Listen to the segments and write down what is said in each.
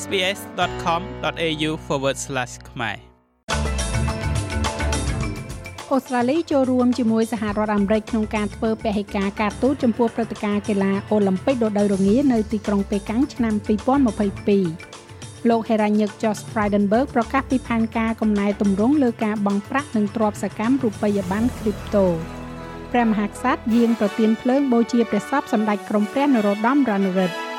sbs.com.au/ ខ្មែរអូស្ត្រាលីចូលរួមជាមួយសហរដ្ឋអាមេរិកក្នុងការធ្វើពហិការការទូតចំពោះព្រឹត្តិការណ៍កីឡាអូឡ িম্প ពិករដូវរងានៅទីក្រុងប៉េកាំងឆ្នាំ2022លោក Heranyck Josh Frydenberg ប្រកាសពីផែនការកំណែទម្រង់លើការបង់ប្រាក់និងទ្រព្យសកម្មរូបិយប័ណ្ណ crypto ព្រះមហាក្សត្រយាងប្រទានភ្លើងបូជាព្រះសពសម្ដេចក្រមព្រះនរោត្តមរណរដ្ឋ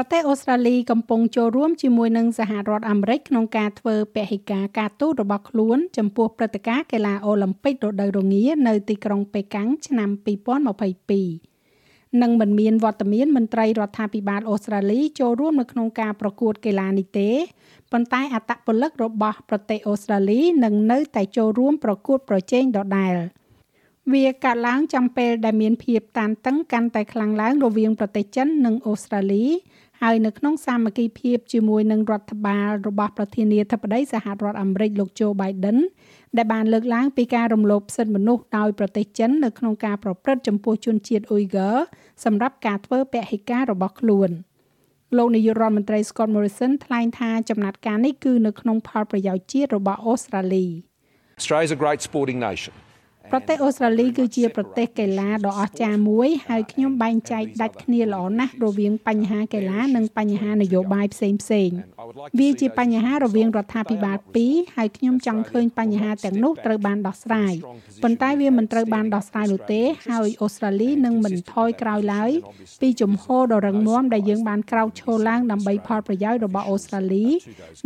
ប្រទេសអូស្ត្រាលីកំពុងចូលរួមជាមួយនឹងសហរដ្ឋអាមេរិកក្នុងការធ្វើពហិការការទូតរបស់ខ្លួនចំពោះព្រឹត្តិការណ៍កីឡាអូឡ িম্প ពិករដូវរងានៅទីក្រុងប៉េកាំងឆ្នាំ2022នឹងមិនមានវត្តមានមន្ត្រីរដ្ឋាភិបាលអូស្ត្រាលីចូលរួមនៅក្នុងការប្រកួតកីឡានេះទេប៉ុន្តែអត្តពលិករបស់ប្រទេសអូស្ត្រាលីនឹងនៅតែចូលរួមប្រកួតប្រជែងដដែលវាកាត់ឡើងចំពេលដែលមានភាពតានតឹងកាន់តែខ្លាំងឡើងរវាងប្រទេសចិននិងអូស្ត្រាលី ហើយនៅក្នុងសាមគ្គីភាពជាមួយនឹងរដ្ឋបាលរបស់ប្រធានាធិបតីសហរដ្ឋអាមេរិកលោក Joe Biden ដែលបានលើកឡើងពីការរំលោភសិទ្ធិមនុស្សដោយប្រទេសចិននៅក្នុងការប្រព្រឹត្តចំពោះជនជាតិ Uyghur សម្រាប់ការធ្វើពហិការរបស់ខ្លួន។លោកនាយករដ្ឋមន្ត្រី Scott Morrison ថ្លែងថាចំណាត់ការនេះគឺនៅក្នុងផលប្រយោជន៍ជាតិរបស់អូស្ត្រាលី Australia is a great sporting nation ប្រទេសអូស្ត្រាលីគឺជាប្រទេសកីឡាដ៏អស្ចារ្យមួយហើយខ្ញុំបែងចែកដាច់គ្នាល្អណាស់រវាងបញ្ហាកីឡានិងបញ្ហានយោបាយផ្សេងផ្សេងវាជាបញ្ហារវាងរដ្ឋាភិបាលពីរហើយខ្ញុំចង់ឃើញបញ្ហាទាំងនោះត្រូវបានដោះស្រាយប៉ុន្តែវាមិនត្រូវបានដោះស្រាយនោះទេហើយអូស្ត្រាលីនឹងមិនថយក្រោយឡើយពីជំហរដ៏រឹងមាំដែលយើងបានក្រោកឈរឡើងដើម្បីផលប្រយោជន៍របស់អូស្ត្រាលី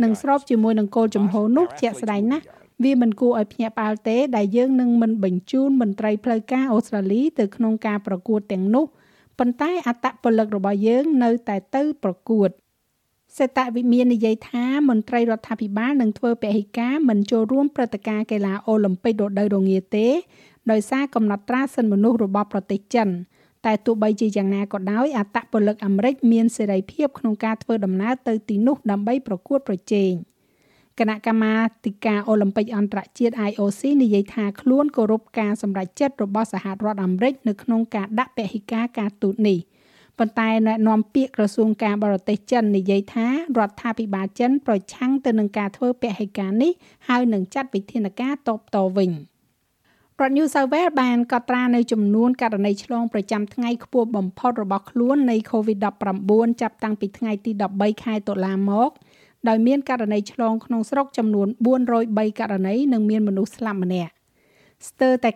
និងស្របជាមួយនឹងគោលជំហរនោះជាក់ស្ដែងណាស់ វាមិនគួរឲ្យភ្ញាក់ផ្អើលទេដែលយើងនឹងមិនបញ្ជូនមន្ត្រីផ្លូវការអូស្ត្រាលីទៅក្នុងការប្រកួតទាំងនោះប៉ុន្តែអត្តពលិករបស់យើងនៅតែទៅប្រកួតសេតវិមាននិយាយថាមន្ត្រីរដ្ឋាភិបាលនឹងធ្វើពហិការមិនចូលរួមព្រឹត្តិការណ៍កីឡាអូឡ িম্প ពិករដូវរងាទេដោយសារកំណត់ត្រាសិទ្ធិមនុស្សរបស់ប្រទេសចិនតែទោះបីជាយ៉ាងណាក៏ដោយអត្តពលិកអាមេរិកមានសេរីភាពក្នុងការធ្វើដំណើរទៅទីនោះដើម្បីប្រកួតប្រជែង។ គណៈកម្មាធិការអូឡ িম্প ិកអន្តរជាតិ IOC និយាយថាខ្លួនគោរពការសម្រេចចិត្តរបស់សហរដ្ឋអាមេរិកនៅក្នុងការដាក់ពហិការការទូតនេះប៉ុន្តែណែនាំពាក្យក្រសួងការបរទេសចិននិយាយថារដ្ឋាភិបាលចិនប្រឆាំងទៅនឹងការធ្វើពហិការនេះហើយនឹងចាត់វិធានការតបតវិញរដ្ឋ New South Wales បានកត់ត្រានៅចំនួនករណីឆ្លងប្រចាំថ្ងៃខ្ពស់បំផុតរបស់ខ្លួននៃ COVID-19 ចាប់តាំងពីថ្ងៃទី13ខែតុលាមក ដោយមានករណីឆ្លងក្នុងស្រុកចំនួន403ករណីនិងមានមនុស្សស្លាប់ម្នាក់ស្ទើរតែ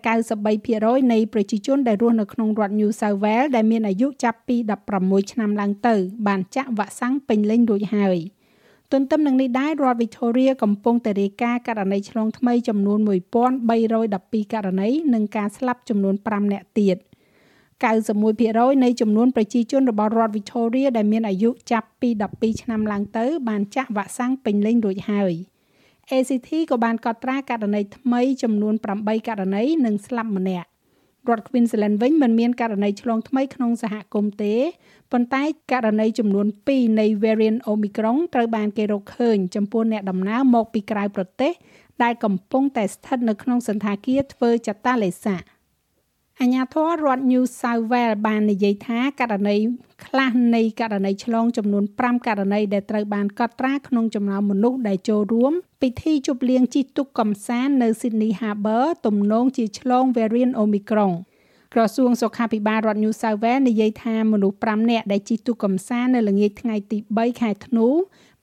93%នៃប្រជាជនដែលរស់នៅក្នុងរដ្ឋ New South Wales ដែលមានអាយុចាប់ពី16ឆ្នាំឡើងទៅ បានចាក់វ៉ាក់សាំងពេញលេញរួចហើយទន្ទឹមនឹងនេះដែររដ្ឋ Victoria កំពុងតែរាយការណ៍ករណីឆ្លងថ្មីចំនួន1312ករណីនិងការស្លាប់ចំនួន5នាក់ទៀត។ 91%នៃចំនួនប្រជាជនរបស់រដ្ឋ Victoria ដែលមានអាយុចាប់ពី12ឆ្នាំឡើងទៅ បានចាក់វ៉ាក់សាំងពេញលេញរួចហើយ ACT ក៏បានកត់ត្រាករណីថ្មីចំនួន8ករណីនិងស្លាប់ម្នាក់រដ្ឋ Queensland វិញមិនមានករណីឆ្លងថ្មីក្នុងសហគមន៍ទេប៉ុន្តែករណីចំនួន2នៃ variant Omicron ត្រូវបានគេរកឃើញចំពោះអ្នកដំណើរមកពីក្រៅប្រទេសដែលកំពុងតែស្ថិតនៅក្នុងសន្តាគារធ្វើចតាឡេសា អាជ្ញាធររដ្ឋ New South Wales បាននិយាយថាករណីខ្លះនៃករណីឆ្លងចំនួន5ករណីដែលត្រូវបានកត់ត្រាក្នុងចំណោមមនុស្សដែលចូលរួមពិធីជប់លៀងជិះទូកកំសាន្តនៅ Sydney Harbour ទំនងជាឆ្លង variant Omicron ក្រសួងសុខាភិបាលរដ្ឋ New South Wales និយាយថាមនុស្ស5នាក់ដែលជិះទូកកំសាន្តនៅល្ងាចថ្ងៃទី3ខែធ្នូ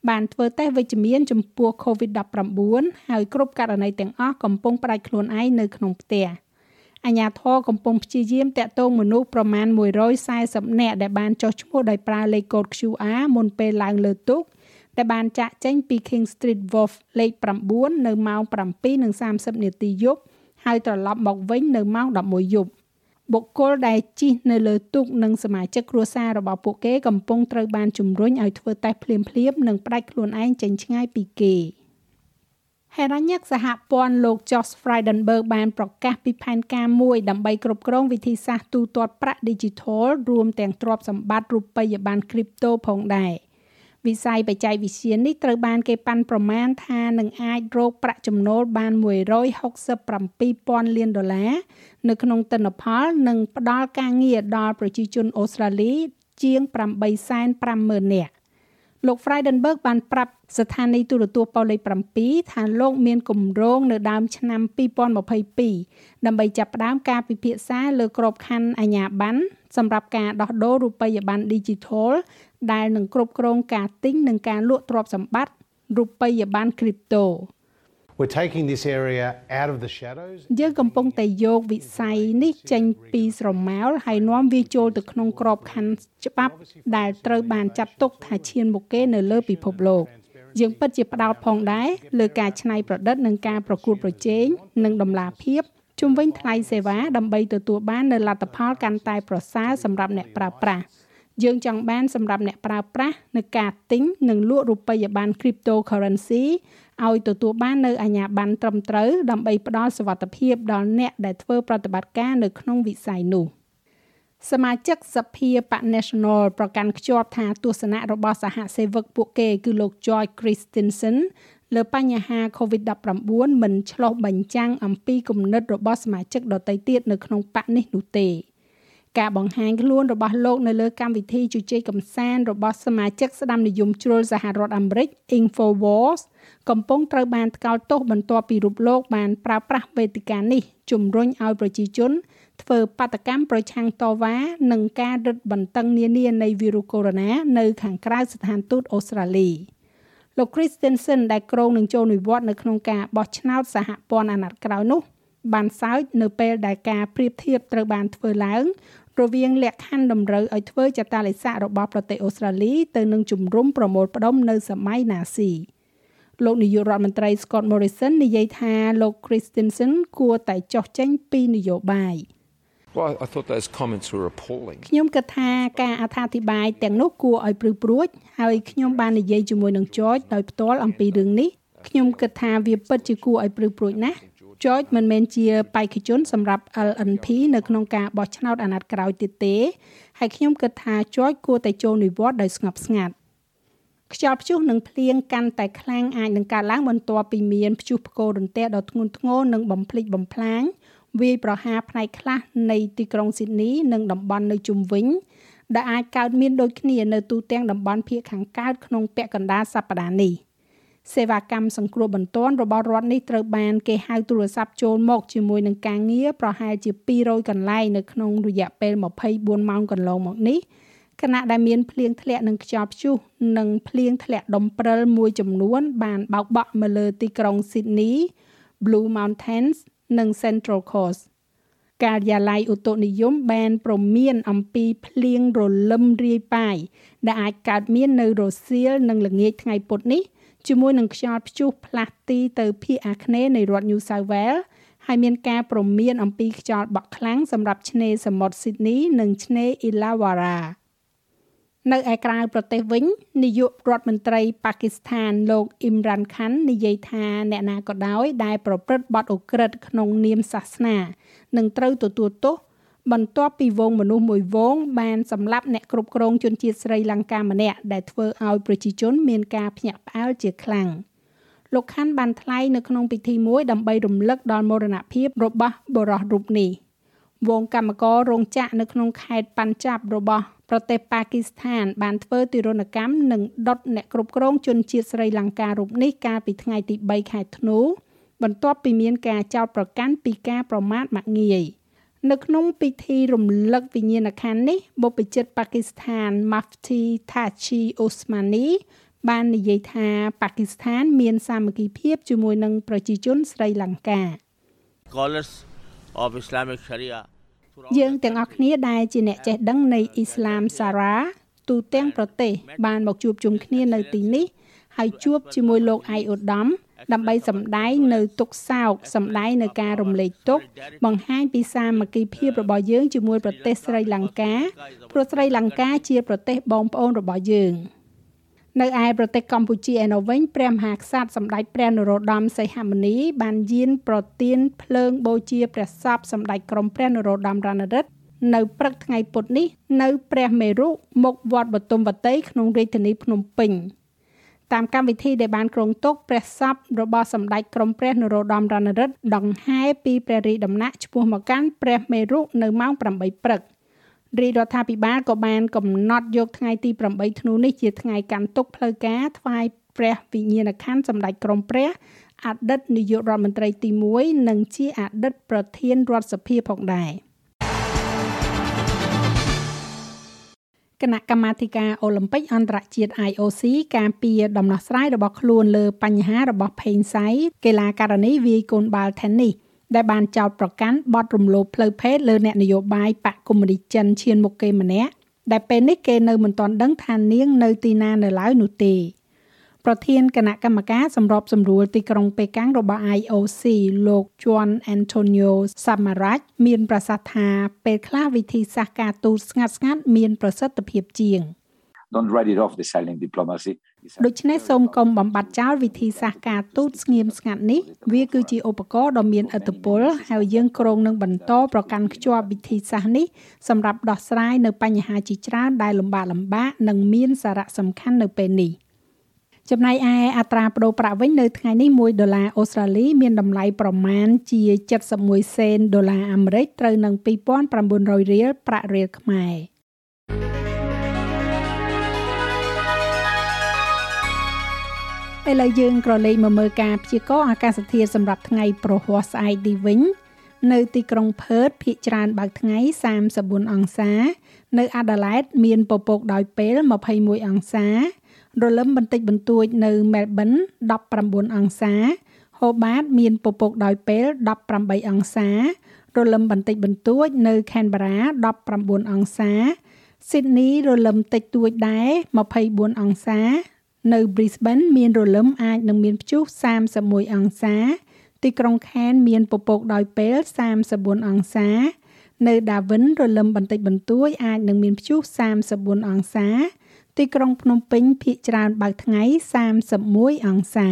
បានធ្វើតេស្តវិជ្ជមានចំពោះ COVID-19 ហើយគ្រប់ករណីទាំងអស់កំពុងផ្ដាច់ខ្លួនឯងនៅក្នុងផ្ទះ។ អាជ្ញាធរកំពុងព្យាយាមតាក់ទងមនុស្សប្រមាណ140នាក់ដែលបានចុះឈ្មោះដោយប្រើលេខកូដ QR មុនពេលឡើងលើទូកដែលបានចាក់ចេញពី King Street Wharf លេខ9នៅម៉ោង7:30នាទីយប់ហើយត្រឡប់មកវិញនៅម៉ោង11យប់បុគ្គលដែលជិះនៅលើទូកនិងសមាជិកគ្រួសាររបស់ពួកគេកំពុងត្រូវបានជំរុញឲ្យធ្វើតេស្តភ្លាមៗនិងផ្ដាច់ខ្លួនឯងចេញឆ្ងាយពីគេ។ ហេរ៉ាញឹកសហព័ន្ធលោក Josh Frydenberg បានប្រកាសពីផែនការមួយដើម្បីគ្រប់គ្រងវិធីសាស្ត្រទូទាត់ប្រាក់ Digital រួមទាំងទ្រព្យសម្បត្តិរូបិយប័ណ្ណ Crypto ផងដែរវិស័យបច្ចេកវិទ្យានេះត្រូវបានគេប៉ាន់ប្រមាណថានឹងអាចរកប្រាក់ចំណូលបាន167,000លានដុល្លារនៅក្នុងទិន្នផលនិងផ្ដល់ការងារដល់ប្រជាជនអូស្ត្រាលីជជាង850,000នាក់ លោក Frydenberg បានប្រាប់ស្ថានីយទូរទស្សន៍ប៉ូលេខ7ថាលោកមានគម្រោងនៅដើមឆ្នាំ2022ដើម្បីចាប់ផ្ដើមការពិភាក្សាលើក្របខ័ណ្ឌអាជ្ញាប័ណ្ណសម្រាប់ការដោះដូររូបិយប័ណ្ណ Digital ដែលនឹងគ្រប់គ្រងការទិញនិងការលក់ទ្រព្យសម្បត្តិរូបិយប័ណ្ណ crypto We're taking this area out of the shadows. យើងកំពុងតែយកវិស័យនេះចេញពីស្រមោលហើយនាំវាចូលទៅក្នុងក្របខ័ណ្ឌច្បាប់ដែលត្រូវបានចាត់ទុកថាឈានមុខគេនៅលើពិភពលោកយើងពិតជាផ្ដោតផងដែរលើការច្នៃប្រឌិតនិងការប្រកួតប្រជែងនិងដំណាភាពជំវិញថ្លៃសេវាដើម្បីទទួលបាននូវលទ្ធផលកាន់តែប្រសើរសម្រាប់អ្នកប្រើប្រាស់ យើងចង់បានសម្រាប់អ្នកប្រើប្រាស់នៅការទិញនិងលក់រូបិយប័ណ្ណ cryptocurrency ឲ្យទទួលបាននៅអាជ្ញាប័ណ្ណត្រឹមត្រូវដើម្បីផ្ដល់សុវត្ថិភាពដល់អ្នកដែលធ្វើប្រតិបត្តិការនៅក្នុងវិស័យនោះសមាជិកសភាបក National ប្រកាន់ខ្ជាប់ថាទស្សនៈរបស់សហសេវកពួកគេគឺលោក George Christensen លើបញ្ហា COVID-19 មិនឆ្លោះបញ្ចាំងអំពីគំនិតរបស់សមាជិកដទៃទៀតនៅក្នុងបកនេះនោះទេ។ ការបង្ហាញខ្លួនរបស់លោកនៅលើកម្មវិធីជជែកកម្សាន្តរបស់សមាជិកស្ដាំនិយមជ្រុលសហរដ្ឋអាមេរិក Infowars កំពុងត្រូវបានថ្កោលទោសបន្ទាប់ពីរូបលោកបានប្រើប្រាស់វេទិកានេះជំរុញឲ្យប្រជាជន ធ្វើបាតកម្មប្រឆាំងតវ៉ានិងការរឹតបន្តឹងនានានៃវីរុសកូវីដ -19 នៅខាងក្រៅស្ថានទូតអូស្ត្រាលីលោក Christensen ដែលគ្រងនឹងចូលនិវត្តន៍នៅក្នុងការបោះឆ្នោតសហព័ន្ធអាណត្តិក្រោយនោះបានសើចនៅពេលដែលការប្រៀបធៀបត្រូវបានធ្វើឡើង រវាងលក្ខខណ្ឌតម្រូវឲ្យធ្វើចតាលិស័ករបស់ប្រទេសអូស្ត្រាលីទៅនឹងជំរុំប្រមូលផ្ដុំនៅសម័យណាស៊ីលោកនាយករដ្ឋមន្ត្រី Scott Morrison និយាយថាលោក Christensen គួរតែចោះចេញពីនយោបាយ Well, I thought those comments were appalling. ខ្ញុំគិតថាការអត្ថាធិប្បាយទាំងនោះគួរឲ្យព្រឺព្រួចហើយខ្ញុំបាននិយាយជាមួយនឹង George ដោយផ្ទាល់អំពីរឿងនេះខ្ញុំគិតថាវាពិតជាគួរឲ្យព្រឺព្រួចណាស់ George មិនមែនជាបេក្ខជនសម្រាប់ LNP នៅក្នុងការបោះឆ្នោតអាណត្តិក្រោយទៀតទេហើយខ្ញុំគិតថា George គួរតែចូលនិវត្តន៍ដោយស្ងប់ស្ងាត់ខ្យល់ព្យុះនិងភ្លៀងកាន់តែខ្លាំងអាចនឹងកើតឡើងបន្ទាប់ពីមានព្យុះផ្គររន្ទះដ៏ធ្ងន់ធ្ងរនិងបំភ្លេចបំផ្លាញវាយប្រហារផ្នែកខ្លះនៃទីក្រុងស៊ីដនីនិងតំបន់នៅជុំវិញដែលអាចកើតមានដូចគ្នានៅទូទាំងតំបន់ភាគខាងកើតក្នុងពាក់កណ្ដាលសប្តាហ៍នេះ។ សេវាកម្មសង្គ្រោះបន្ទាន់របស់រដ្ឋនេះត្រូវបានគេហៅទូរស័ព្ទចូលមកជាមួយនឹងការងារប្រហែលជា200កន្លែងនៅក្នុងរយៈពេល24ម៉ោងកន្លងមកនេះខណៈដែលមានភ្លៀងធ្លាក់និងខ្យល់ព្យុះនិងភ្លៀងធ្លាក់ដុំព្រិលមួយចំនួន បានបោកបក់មកលើទីក្រុង Sydney, Blue Mountains និង Central Coast ការិយាល័យឧតុនិយមបានប្រមានអំពីភ្លៀងរលឹមរាយប៉ាយដែលអាចកើតមាននៅរសៀលនិងល្ងាចថ្ងៃពុធនេះ ជាមួយនឹងខ្យល់ព្យុះផ្លាស់ទីទៅភាគអាគ្នេយ៍នៃរដ្ឋ New South Wales ហើយមានការព្រមានអំពីខ្យល់បក់ខ្លាំងសម្រាប់ឆ្នេរសមុទ្រ Sydney និងឆ្នេរ Illawarra នៅឯក្រៅប្រទេសវិញនាយករដ្ឋមន្ត្រីប៉ាគីស្ថានលោកអ៊ីមរ៉ាន់ខាន់ និយាយថាអ្នកណាក៏ដោយដែលប្រព្រឹត្តបទឧក្រិដ្ឋក្នុងនាមសាសនានឹងត្រូវទទួលទោស បន្ទាប់ពីវងមនុស្សមួយវងបានសម្លាប់អ្នកគ្រប់គ្រងជនជាតិស្រីលង្កាម្នាក់ដែលធ្វើឲ្យប្រជាជនមានការភ្ញាក់ផ្អើលជាខ្លាំងលោកខាន់បានថ្លែងនៅក្នុងពិធីមួយដើម្បីរំលឹកដល់មរណភាពរបស់បុរសរូបនេះវងកម្មកររោងចក្រនៅក្នុងខេត្តប៉ាន់ចាប់របស់ប្រទេសប៉ាគីស្ថាន បានធ្វើទារុណកម្មនិងដុតអ្នកគ្រប់គ្រងជនជាតិស្រីលង្ការូបនេះកាលពីថ្ងៃទី3ខែធ្នូបន្ទាប់ពីមានការចោទប្រកាន់ពីការប្រមាថមាក់ងាយ។ នៅក្នុងពិធីរំលឹកវិញ្ញាណក្ខន្ធនេះបុព្វជិតប៉ាគីស្ថាន Mufti Tachi Osmani បាននិយាយថាប៉ាគីស្ថាន មានសាមគ្គីភាពជាមួយនឹងប្រជាជនស្រីលង្កា Scholars of Islamic Sharia យើងទាំងអស់គ្នាដែលជាអ្នកចេះដឹងនៃអ៊ីស្លាមសារ៉ាទូទាំងប្រទេស បានមកជួបជុំគ្នានៅទីនេះហើយជួបជាមួយលោកអៃអូដាម ដើម្បីសម្ដែងនៅទុកសោកសម្ដែងនៅការរំលែកទុកបង្ហាញពីសាមគ្គីភាពរបស់យើងជាមួយប្រទេសស្រីលង្កាព្រោះស្រីលង្កាជាប្រទេសបងប្អូនរបស់យើងនៅឯប្រទេសកម្ពុជាឯនោះវិញព្រះមហាក្សត្រសម្ដេចព្រះនរោត្តមសីហមុនី បានយានប្រទានភ្លើងបូជាព្រះសពសម្ដេចក្រមព្រះនរោត្តមរណរដ្ឋនៅព្រឹកថ្ងៃពុធនេះ នៅ ព្រះមេរុមុខវត្តបទុមវតីក្នុងរាជធានីភ្នំពេញ តាមកម្មវិធីដែលបានគ្រងទុកព្រះសពរបស់សម្ដេចក្រមព្រះនរោត្តមរណរដ្ឋដង្ហែពីព្រះរាជដំណាក់ឆ្ពោះមកកាន់ព្រះមេរុនៅម៉ោង8ព្រឹករាជរដ្ឋាភិបាលក៏បានកំណត់យកថ្ងៃទី8ធ្នូនេះជាថ្ងៃកាន់ទុក្ខផ្លូវការថ្វាយព្រះវិញ្ញាណក្ខន្ធសម្ដេចក្រមព្រះអតីតនាយករដ្ឋមន្ត្រីទី1និងជាអតីតប្រធានរដ្ឋសភាផងដែរ គណៈកម្មាធិការអូឡ িম্প ិកអន្តរជាតិ IOC ការពីដំណោះស្រាយរបស់ខ្លួនលើបញ្ហារបស់ផេងសៃកីឡាករនីវាយកូនបាល់ Tennis ដែលបានចោទប្រកាន់បទរំលោភផ្លូវភេទលើអ្នកនយោបាយបកកុម្មុយនីសចិនឈានមុខគេម្នាក់ដែលពេលនេះគេនៅមិនទាន់ដឹងថានាងនៅទីណានៅឡើយនោះទេ ប្រធានគណៈកម្មការសម្របសម្រួលទីក្រុងប៉េកាំងរបស់ IOC លោក Juan Antonio Samaranch មានប្រសាសន៍ថាពេលខ្លះវិធីសាស្ត្រការទូតស្ងាត់ស្ងាត់មានប្រសិទ្ធភាពជាង Don't write it off the silent diplomacy ដូច្នេះសូមកុំបំបត្តិចោលវិធីសាស្ត្រការទូតស្ងៀមស្ងាត់នេះវាគឺជាឧបករណ៍ដ៏មានឥទ្ធិពលហើយយើងគ្រោងនឹងបន្តប្រកាន់ខ្ជាប់វិធីសាស្ត្រនេះសម្រាប់ដោះស្រាយនៅបញ្ហាជាច្រើនដែលលំបាកលំបាកនិងមានសារៈសំខាន់នៅពេលនេះ ចំណែកឯអត្រាប្តូរប្រាក់វិញនៅថ្ងៃនេះ1ដុល្លារអូស្ត្រាលី មានតម្លៃប្រមាណជា71សេនដុល្លារអាមេរិកត្រូវនឹង2900រៀលប្រាក់រៀលខ្មែរឥឡូវយើងក្រឡេកមកមើលការព្យាករណ៍អាកាសធាតុសម្រាប់ថ្ងៃប្រហ័សស្អែកនេះវិញនៅទីក្រុងផឺតភាគច្រើនបើកថ្ងៃ34អង្សា នៅអាដាលេដមានពពកដោយពេល21អង្សា រលឹមបន្តិចបន្តួចនៅមែលប៊ន19អង្សាហូបាតមានពពកដោយពេល18អង្សារលឹមបន្តិចបន្តួចនៅខេនបារ៉ា19អង្សាស៊ីដនីរលឹមតិចតួចដែរ24អង្សា នៅ Brisbane មានរលឹមអាចនឹងមានព្យុះ31អង្សា ទីក្រុង Cairns មានពពកដោយពេល34អង្សា នៅ Darwin រលឹមបន្តិចបន្តួចអាចនឹងមានព្យុះ34អង្សា ទីក្រុងភ្នំពេញភាគច្រើនបើកថ្ងៃ31អង្សា